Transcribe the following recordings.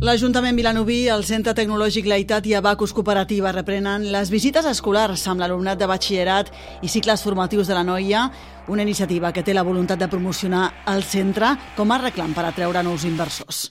L'Ajuntament Vilanoví, el Centre Tecnològic Laitat i Abacus Cooperativa reprenen les visites escolars amb l'alumnat de batxillerat i cicles formatius de la noia, una iniciativa que té la voluntat de promocionar el centre com a reclam per atreure nous inversors.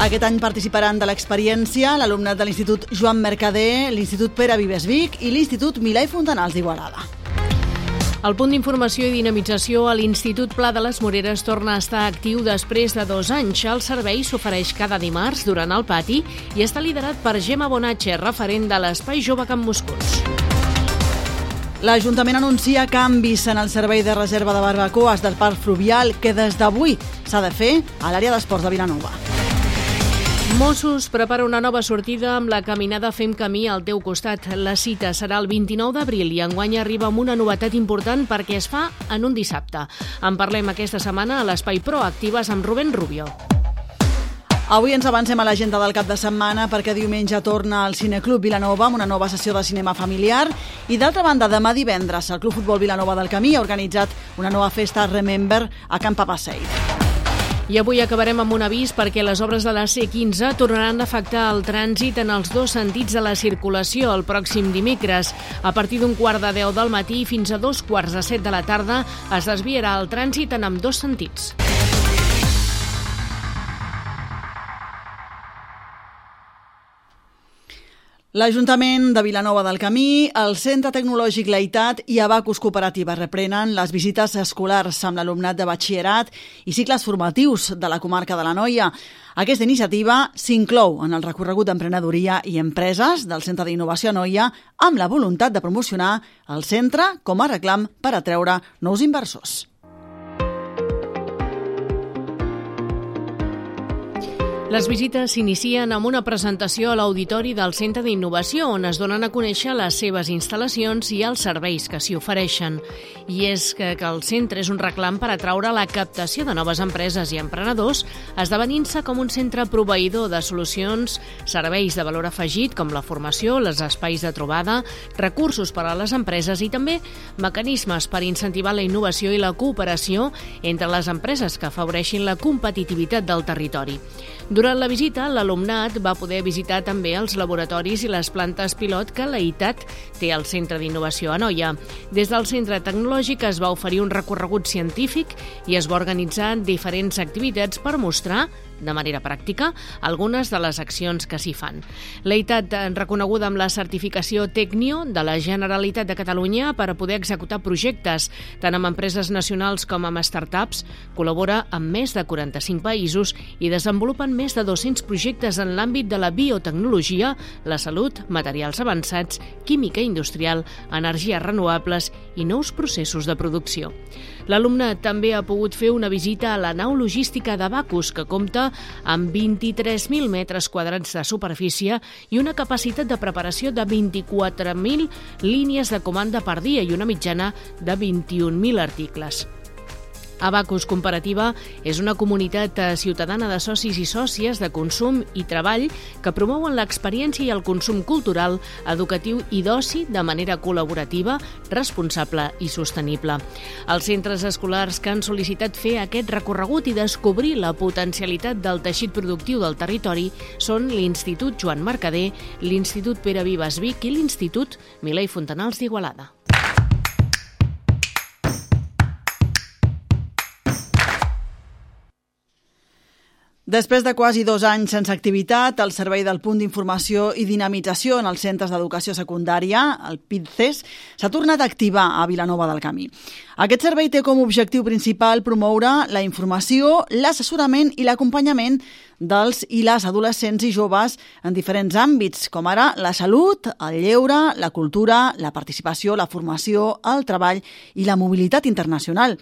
Aquest any participaran de l'experiència l'alumnat de l'Institut Joan Mercader, l'Institut Pere Vives i l'Institut Milà i Fontanals d'Igualada. El punt d'informació i dinamització a l'Institut Pla de les Moreres torna a estar actiu després de dos anys. El servei s'ofereix cada dimarts durant el pati i està liderat per Gemma Bonatge, referent de l'Espai Jove Camp Moscons. L'Ajuntament anuncia canvis en el servei de reserva de barbacoes del Parc Fluvial que des d'avui s'ha de fer a l'àrea d'esports de Vilanova. Mossos prepara una nova sortida amb la caminada Fem Camí al teu costat. La cita serà el 29 d'abril i enguany arriba amb una novetat important perquè es fa en un dissabte. En parlem aquesta setmana a l'Espai Proactives amb Rubén Rubio. Avui ens avancem a l'agenda del cap de setmana perquè diumenge torna al Cineclub Vilanova amb una nova sessió de cinema familiar i d'altra banda demà divendres el Club Futbol Vilanova del Camí ha organitzat una nova festa Remember a Camp Papaseit. I avui acabarem amb un avís perquè les obres de la C15 tornaran a afectar el trànsit en els dos sentits de la circulació el pròxim dimecres. A partir d'un quart de 10 del matí fins a dos quarts de set de la tarda es desviarà el trànsit en amb dos sentits. L'Ajuntament de Vilanova del Camí, el Centre Tecnològic Laitat i Abacus Cooperativa reprenen les visites escolars amb l'alumnat de batxillerat i cicles formatius de la comarca de la Noia. Aquesta iniciativa s'inclou en el recorregut d'emprenedoria i empreses del Centre d'Innovació Noia amb la voluntat de promocionar el centre com a reclam per atreure nous inversors. Les visites s'inicien amb una presentació a l'Auditori del Centre d'Innovació, on es donen a conèixer les seves instal·lacions i els serveis que s'hi ofereixen. I és que, que el centre és un reclam per atraure la captació de noves empreses i emprenedors, esdevenint-se com un centre proveïdor de solucions, serveis de valor afegit, com la formació, les espais de trobada, recursos per a les empreses i també mecanismes per incentivar la innovació i la cooperació entre les empreses que afavoreixin la competitivitat del territori. Durant la visita, l'alumnat va poder visitar també els laboratoris i les plantes pilot que la ITAT té al Centre d'Innovació a Noia. Des del Centre Tecnològic es va oferir un recorregut científic i es va organitzar diferents activitats per mostrar de manera pràctica algunes de les accions que s'hi fan. L'EITAT, reconeguda amb la certificació Tecnio de la Generalitat de Catalunya per a poder executar projectes tant amb empreses nacionals com amb startups, col·labora amb més de 45 països i desenvolupen més de 200 projectes en l'àmbit de la biotecnologia, la salut, materials avançats, química industrial, energies renovables i nous processos de producció. L'alumne també ha pogut fer una visita a la nau logística de Bacus, que compta amb 23.000 metres quadrats de superfície i una capacitat de preparació de 24.000 línies de comanda per dia i una mitjana de 21.000 articles. Abacus Comparativa és una comunitat eh, ciutadana de socis i sòcies de consum i treball que promouen l'experiència i el consum cultural, educatiu i d'oci de manera col·laborativa, responsable i sostenible. Els centres escolars que han sol·licitat fer aquest recorregut i descobrir la potencialitat del teixit productiu del territori són l'Institut Joan Mercader, l'Institut Pere Vives Vic i l'Institut Milei Fontanals d'Igualada. Després de quasi dos anys sense activitat, el Servei del Punt d'Informació i Dinamització en els centres d'educació secundària, el PIDCES, s'ha tornat a activar a Vilanova del Camí. Aquest servei té com a objectiu principal promoure la informació, l'assessorament i l'acompanyament dels i les adolescents i joves en diferents àmbits, com ara la salut, el lleure, la cultura, la participació, la formació, el treball i la mobilitat internacional.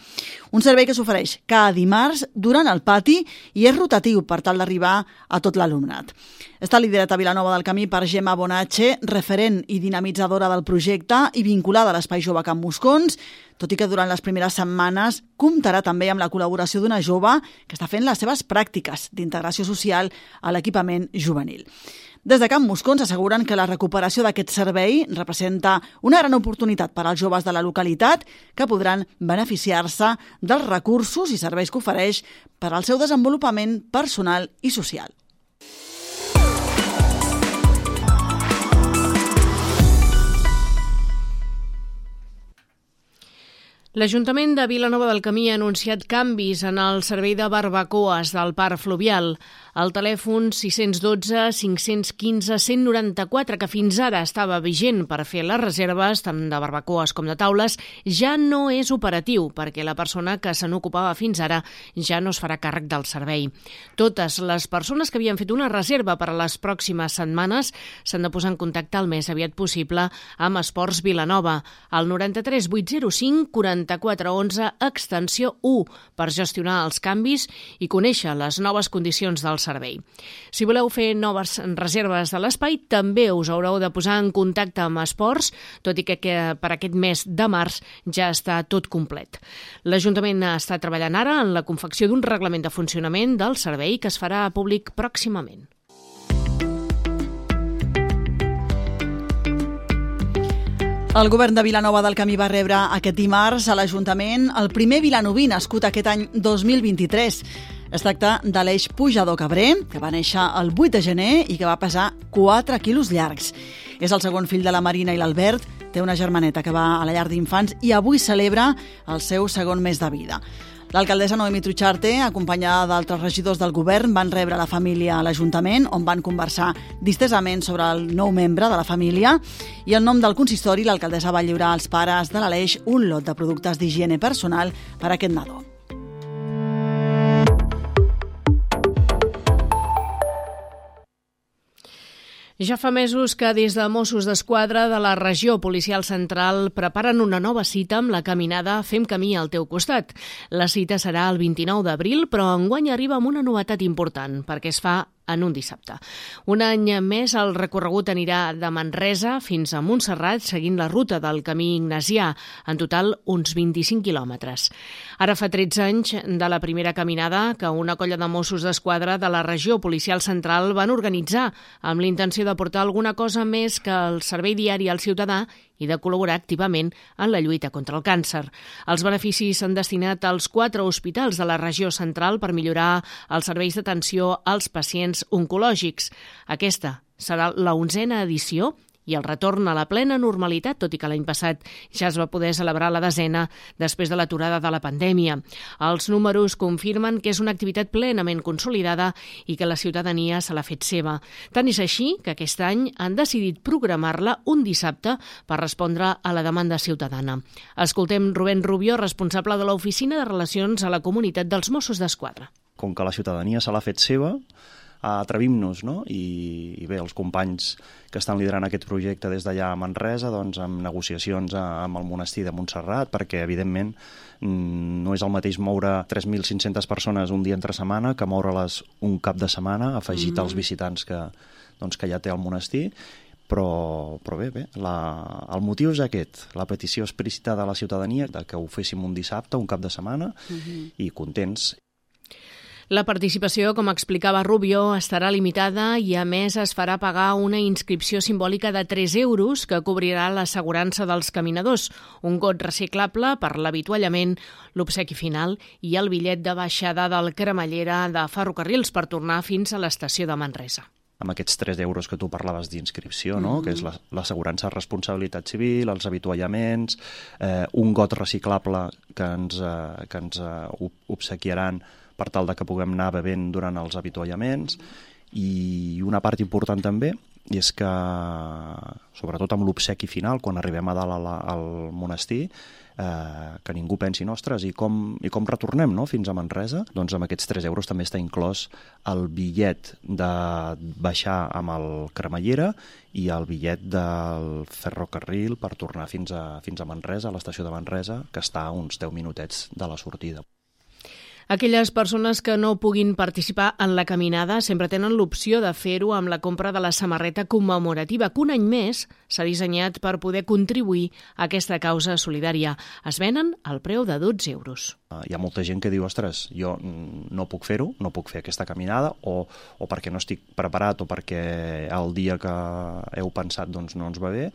Un servei que s'ofereix cada dimarts durant el pati i és rotatiu per tal d'arribar a tot l'alumnat. Està liderat a Vilanova del Camí per Gemma Bonatge, referent i dinamitzadora del projecte i vinculada a l'Espai Jove Camp Moscons. tot i que durant les primeres setmanes comptarà també amb la col·laboració d'una jove que està fent les seves pràctiques d'integració social a l'equipament juvenil. Des de Camp Moscons asseguren que la recuperació d'aquest servei representa una gran oportunitat per als joves de la localitat que podran beneficiar-se dels recursos i serveis que ofereix per al seu desenvolupament personal i social. L'Ajuntament de Vilanova del Camí ha anunciat canvis en el servei de barbacoes del parc fluvial. El telèfon 612 515 194, que fins ara estava vigent per fer les reserves tant de barbacoes com de taules, ja no és operatiu perquè la persona que se n'ocupava fins ara ja no es farà càrrec del servei. Totes les persones que havien fet una reserva per a les pròximes setmanes s'han de posar en contacte el més aviat possible amb Esports Vilanova al 93 805 44 11 extensió 1 per gestionar els canvis i conèixer les noves condicions del servei. Si voleu fer noves reserves de l'espai, també us haureu de posar en contacte amb Esports, tot i que, que per aquest mes de març ja està tot complet. L'Ajuntament està treballant ara en la confecció d'un reglament de funcionament del servei que es farà públic pròximament. El govern de Vilanova del Camí va rebre aquest dimarts a l'Ajuntament el primer vilanoví nascut aquest any 2023. Es tracta de l'Eix Pujador Cabré, que va néixer el 8 de gener i que va pesar 4 quilos llargs. És el segon fill de la Marina i l'Albert, té una germaneta que va a la llar d'infants i avui celebra el seu segon mes de vida. L'alcaldessa Noemi Trucharte, acompanyada d'altres regidors del govern, van rebre la família a l'Ajuntament, on van conversar distesament sobre el nou membre de la família i en nom del consistori l'alcaldessa va lliurar als pares de l'Aleix un lot de productes d'higiene personal per a aquest nadó. Ja fa mesos que des de Mossos d'Esquadra de la regió policial central preparen una nova cita amb la caminada Fem camí al teu costat. La cita serà el 29 d'abril, però enguany arriba amb una novetat important, perquè es fa en un dissabte. Un any més el recorregut anirà de Manresa fins a Montserrat seguint la ruta del camí ignasià, en total uns 25 quilòmetres. Ara fa 13 anys de la primera caminada que una colla de Mossos d'Esquadra de la regió policial central van organitzar amb l'intenció de portar alguna cosa més que el servei diari al ciutadà i de col·laborar activament en la lluita contra el càncer. Els beneficis s'han destinat als quatre hospitals de la regió central per millorar els serveis d'atenció als pacients oncològics. Aquesta serà la onzena edició i el retorn a la plena normalitat, tot i que l'any passat ja es va poder celebrar la desena després de l'aturada de la pandèmia. Els números confirmen que és una activitat plenament consolidada i que la ciutadania se l'ha fet seva. Tant és així que aquest any han decidit programar-la un dissabte per respondre a la demanda ciutadana. Escoltem Rubén Rubio, responsable de l'Oficina de Relacions a la Comunitat dels Mossos d'Esquadra. Com que la ciutadania se l'ha fet seva, atrevim-nos, no? I, I bé, els companys que estan liderant aquest projecte des d'allà a Manresa, doncs amb negociacions amb el monestir de Montserrat, perquè evidentment mm, no és el mateix moure 3.500 persones un dia entre setmana que moure-les un cap de setmana, afegit mm -hmm. als visitants que, doncs, que ja té el monestir, però, però bé, bé la, el motiu és aquest, la petició explícita de la ciutadania de que ho féssim un dissabte, un cap de setmana, uh -huh. i contents. La participació, com explicava Rubio, estarà limitada i, a més, es farà pagar una inscripció simbòlica de 3 euros que cobrirà l'assegurança dels caminadors, un got reciclable per l'avituallament, l'obsequi final i el bitllet de baixada del cremallera de ferrocarrils per tornar fins a l'estació de Manresa amb aquests 3 euros que tu parlaves d'inscripció, no? Mm -hmm. que és l'assegurança la, de responsabilitat civil, els avituallaments, eh, un got reciclable que ens, eh, que ens eh, obsequiaran per tal de que puguem anar bevent durant els avituallaments i una part important també és que, sobretot amb l'obsequi final, quan arribem a dalt a la, al monestir, eh, que ningú pensi, nostres, i com, i com retornem no? fins a Manresa? Doncs amb aquests 3 euros també està inclòs el bitllet de baixar amb el cremallera i el bitllet del ferrocarril per tornar fins a, fins a Manresa, a l'estació de Manresa, que està a uns 10 minutets de la sortida. Aquelles persones que no puguin participar en la caminada sempre tenen l'opció de fer-ho amb la compra de la samarreta commemorativa, que un any més s'ha dissenyat per poder contribuir a aquesta causa solidària. Es venen al preu de 12 euros. Ah, hi ha molta gent que diu, ostres, jo no puc fer-ho, no puc fer aquesta caminada, o, o perquè no estic preparat, o perquè el dia que heu pensat doncs, no ens va bé,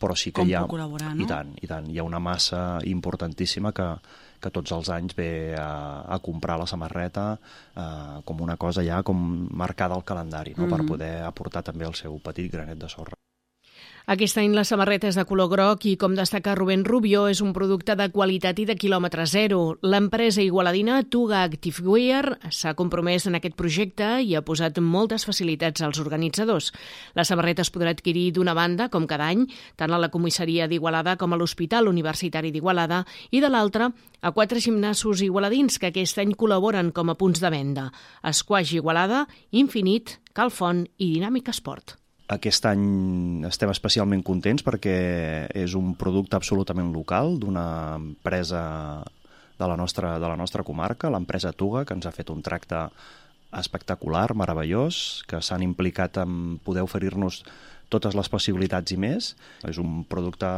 però sí que Com hi ha... puc col·laborar, no? I tant, i tant. Hi ha una massa importantíssima que, que tots els anys ve a, a comprar la samarreta eh, com una cosa ja com marcada al calendari, no? Mm -hmm. per poder aportar també el seu petit granet de sorra. Aquest any la samarreta és de color groc i, com destaca Rubén Rubio, és un producte de qualitat i de quilòmetre zero. L'empresa igualadina Tuga Activewear s'ha compromès en aquest projecte i ha posat moltes facilitats als organitzadors. La samarreta es podrà adquirir d'una banda, com cada any, tant a la comissaria d'Igualada com a l'Hospital Universitari d'Igualada, i de l'altra a quatre gimnasos igualadins que aquest any col·laboren com a punts de venda. Esquaix Igualada, Infinit, Calfont i Dinàmica Esport. Aquest any estem especialment contents perquè és un producte absolutament local d'una empresa de la nostra, de la nostra comarca, l'empresa Tuga, que ens ha fet un tracte espectacular, meravellós, que s'han implicat en poder oferir-nos totes les possibilitats i més. És un producte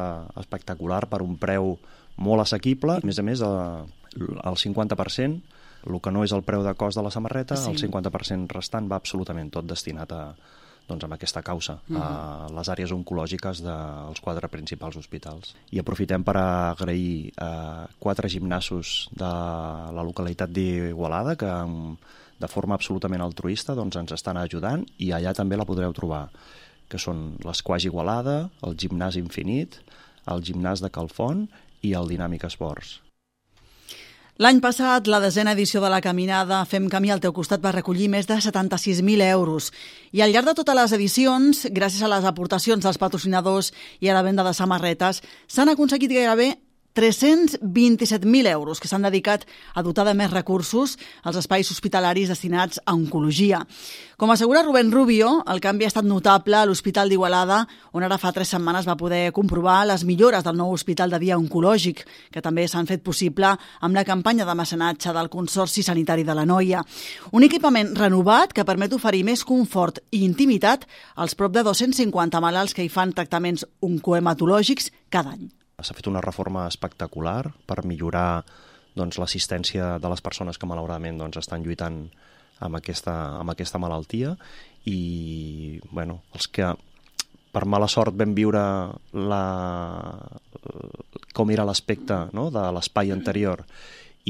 espectacular per un preu molt assequible. A més a més, el 50%, el que no és el preu de cost de la samarreta, sí. el 50% restant va absolutament tot destinat a, doncs, amb aquesta causa uh -huh. a les àrees oncològiques dels quatre principals hospitals. I aprofitem per agrair a quatre gimnasos de la localitat d'Igualada que de forma absolutament altruista doncs, ens estan ajudant i allà també la podreu trobar que són l'Esquaix Igualada, el Gimnàs Infinit, el Gimnàs de Calfont i el Dinàmic Esports. L'any passat, la desena edició de la caminada Fem Camí al teu costat va recollir més de 76.000 euros. I al llarg de totes les edicions, gràcies a les aportacions dels patrocinadors i a la venda de samarretes, s'han aconseguit gairebé 327.000 euros que s'han dedicat a dotar de més recursos als espais hospitalaris destinats a oncologia. Com assegura Rubén Rubio, el canvi ha estat notable a l'Hospital d'Igualada, on ara fa tres setmanes va poder comprovar les millores del nou hospital de dia oncològic, que també s'han fet possible amb la campanya de mecenatge del Consorci Sanitari de la Noia. Un equipament renovat que permet oferir més confort i intimitat als prop de 250 malalts que hi fan tractaments oncohematològics cada any. S'ha fet una reforma espectacular per millorar doncs, l'assistència de les persones que malauradament doncs, estan lluitant amb aquesta, amb aquesta malaltia i bueno, els que per mala sort vam viure la, com era l'aspecte no? de l'espai anterior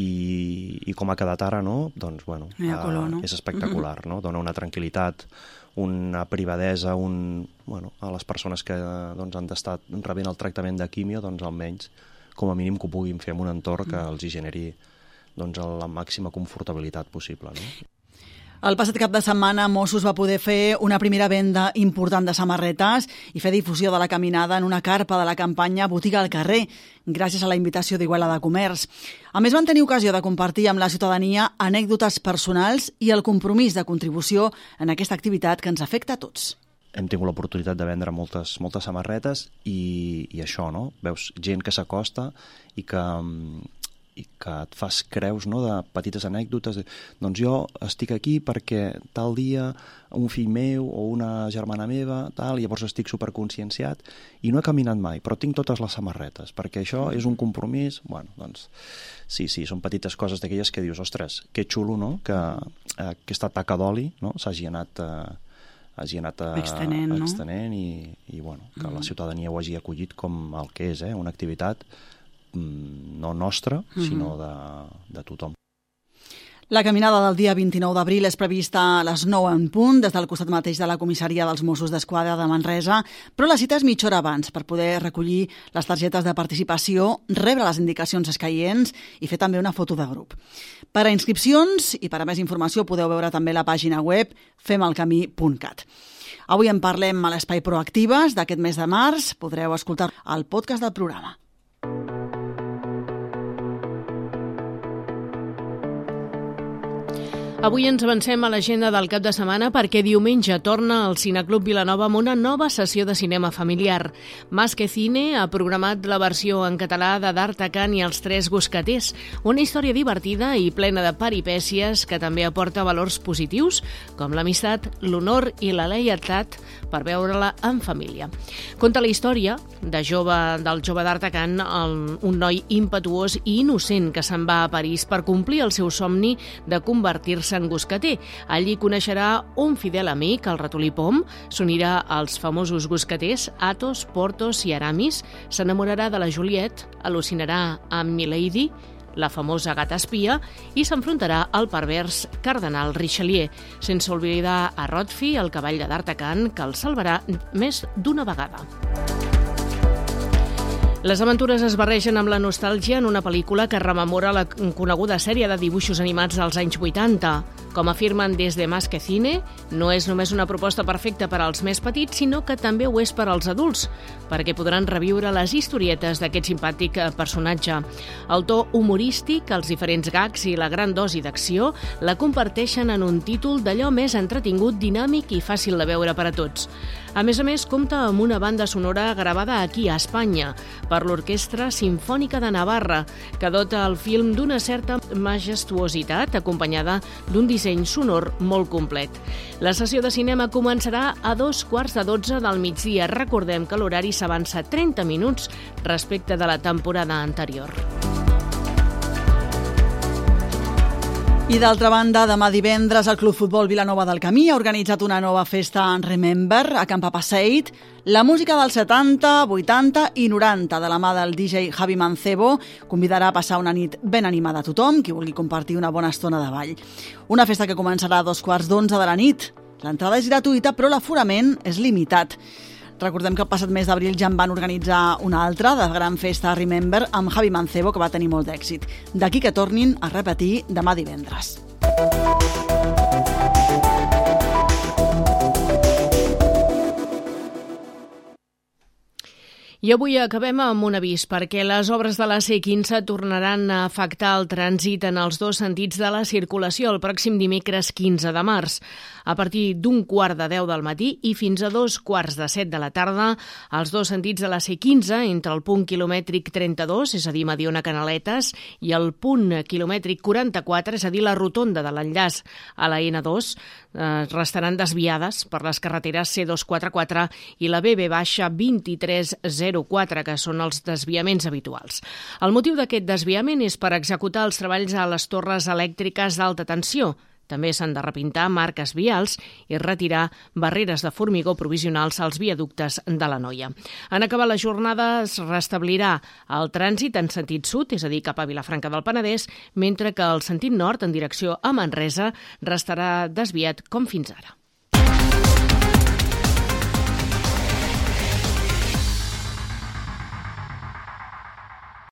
i, i com ha quedat ara, no? doncs bueno, color, no? és espectacular, no? dona una tranquil·litat, una privadesa un, bueno, a les persones que doncs, han d'estar rebent el tractament de quimio, doncs almenys com a mínim que ho puguin fer en un entorn que els hi generi doncs, la màxima confortabilitat possible. No? El passat cap de setmana Mossos va poder fer una primera venda important de samarretes i fer difusió de la caminada en una carpa de la campanya Botiga al carrer, gràcies a la invitació d'Iguala de Comerç. A més, van tenir ocasió de compartir amb la ciutadania anècdotes personals i el compromís de contribució en aquesta activitat que ens afecta a tots hem tingut l'oportunitat de vendre moltes, moltes samarretes i, i això, no? Veus gent que s'acosta i que, i que et fas creus no, de petites anècdotes. De, doncs jo estic aquí perquè tal dia un fill meu o una germana meva, tal, i llavors estic superconscienciat i no he caminat mai, però tinc totes les samarretes, perquè això és un compromís. Bueno, doncs, sí, sí, són petites coses d'aquelles que dius, ostres, que xulo, no?, que eh, aquesta taca d'oli no, s'hagi anat... Eh, hagi anat a, extenent, no? extenent i, i bueno, que mm la ciutadania ho hagi acollit com el que és, eh, una activitat no nostra, mm -hmm. sinó de, de tothom. La caminada del dia 29 d'abril és prevista a les 9 en punt, des del costat mateix de la comissaria dels Mossos d'Esquadra de Manresa, però la cita és mitja hora abans per poder recollir les targetes de participació, rebre les indicacions escaients i fer també una foto de grup. Per a inscripcions i per a més informació podeu veure també la pàgina web femalcamí.cat. Avui en parlem a l'Espai Proactives d'aquest mes de març. Podreu escoltar el podcast del programa. Avui ens avancem a l'agenda del cap de setmana perquè diumenge torna al Cineclub Vilanova amb una nova sessió de cinema familiar. Más que cine ha programat la versió en català de D'Artacan i els tres guscaters, una història divertida i plena de peripècies que també aporta valors positius, com l'amistat, l'honor i la leietat per veure-la en família. Conta la història de jove, del jove D'Artacan, un noi impetuós i innocent que se'n va a París per complir el seu somni de convertir-se Sant Guscater. Allí coneixerà un fidel amic, el ratolí Pom, s'unirà als famosos guscaters Atos, Portos i Aramis, s'enamorarà de la Juliet, al·lucinarà amb Milady, la famosa gata espia, i s'enfrontarà al pervers cardenal Richelieu, sense oblidar a Rodfi, el cavall de D'Artacan, que el salvarà més d'una vegada. Les aventures es barregen amb la nostàlgia en una pel·lícula que rememora la coneguda sèrie de dibuixos animats dels anys 80. Com afirmen des de Más que Cine, no és només una proposta perfecta per als més petits, sinó que també ho és per als adults, perquè podran reviure les historietes d'aquest simpàtic eh, personatge. El to humorístic, els diferents gags i la gran dosi d'acció la comparteixen en un títol d'allò més entretingut, dinàmic i fàcil de veure per a tots. A més a més, compta amb una banda sonora gravada aquí a Espanya per l'Orquestra Simfònica de Navarra, que dota el film d'una certa majestuositat acompanyada d'un disseny disseny sonor molt complet. La sessió de cinema començarà a dos quarts de dotze del migdia. Recordem que l'horari s'avança 30 minuts respecte de la temporada anterior. I d'altra banda, demà divendres el Club Futbol Vilanova del Camí ha organitzat una nova festa en Remember a Camp Passeit. La música dels 70, 80 i 90 de la mà del DJ Javi Mancebo convidarà a passar una nit ben animada a tothom qui vulgui compartir una bona estona de ball. Una festa que començarà a dos quarts d'onze de la nit. L'entrada és gratuïta, però l'aforament és limitat. Recordem que el passat mes d'abril ja en van organitzar una altra de gran festa Remember amb Javi Mancebo, que va tenir molt d'èxit. D'aquí que tornin a repetir demà divendres. I avui acabem amb un avís perquè les obres de la C15 tornaran a afectar el trànsit en els dos sentits de la circulació el pròxim dimecres 15 de març. A partir d'un quart de 10 del matí i fins a dos quarts de 7 de la tarda, els dos sentits de la C15 entre el punt quilomètric 32, és a dir, Mediona-Canaletes, i el punt quilomètric 44, és a dir, la rotonda de l'enllaç a la N2, eh, restaran desviades per les carreteres C244 i la BB baixa 2304, que són els desviaments habituals. El motiu d'aquest desviament és per executar els treballs a les torres elèctriques d'alta tensió, també s'han de repintar marques vials i retirar barreres de formigó provisionals als viaductes de la Noia. En acabar la jornada es restablirà el trànsit en sentit sud, és a dir, cap a Vilafranca del Penedès, mentre que el sentit nord, en direcció a Manresa, restarà desviat com fins ara.